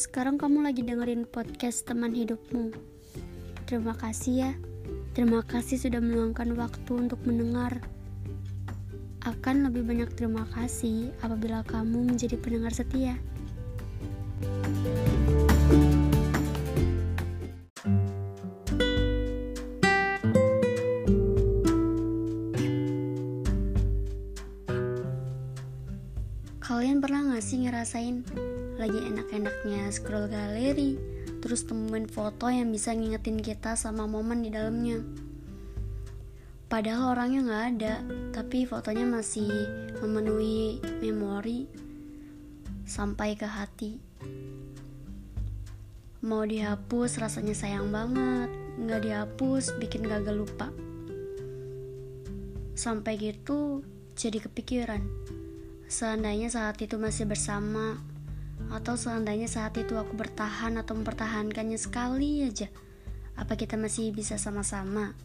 Sekarang kamu lagi dengerin podcast teman hidupmu. Terima kasih ya. Terima kasih sudah meluangkan waktu untuk mendengar. Akan lebih banyak terima kasih apabila kamu menjadi pendengar setia. Kalian pernah gak sih ngerasain lagi enak-enaknya scroll galeri, terus temuin foto yang bisa ngingetin kita sama momen di dalamnya. Padahal orangnya gak ada, tapi fotonya masih memenuhi memori sampai ke hati. Mau dihapus rasanya sayang banget, nggak dihapus bikin gagal lupa. Sampai gitu jadi kepikiran Seandainya saat itu masih bersama, atau seandainya saat itu aku bertahan atau mempertahankannya sekali aja, apa kita masih bisa sama-sama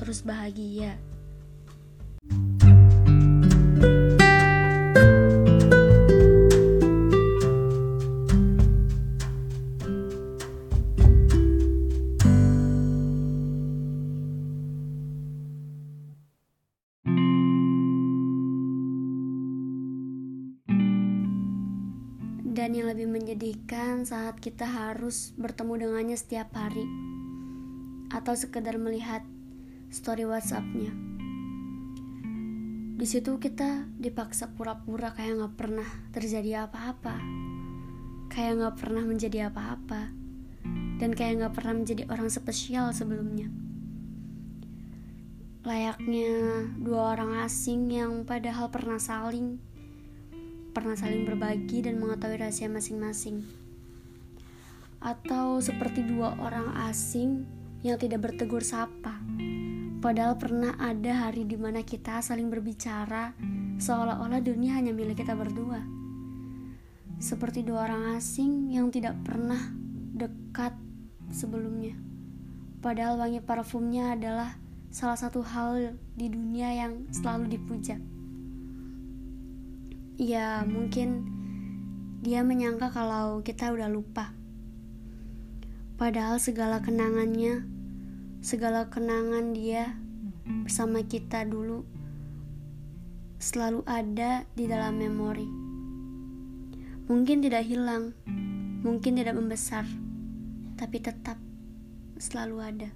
terus bahagia? Dan yang lebih menyedihkan saat kita harus bertemu dengannya setiap hari. Atau sekedar melihat story whatsappnya. Di situ kita dipaksa pura-pura kayak gak pernah terjadi apa-apa. Kayak gak pernah menjadi apa-apa. Dan kayak gak pernah menjadi orang spesial sebelumnya. Layaknya dua orang asing yang padahal pernah saling pernah saling berbagi dan mengetahui rahasia masing-masing. Atau seperti dua orang asing yang tidak bertegur sapa. Padahal pernah ada hari di mana kita saling berbicara seolah-olah dunia hanya milik kita berdua. Seperti dua orang asing yang tidak pernah dekat sebelumnya. Padahal wangi parfumnya adalah salah satu hal di dunia yang selalu dipuja. Ya, mungkin dia menyangka kalau kita udah lupa. Padahal segala kenangannya, segala kenangan dia bersama kita dulu selalu ada di dalam memori. Mungkin tidak hilang, mungkin tidak membesar, tapi tetap selalu ada.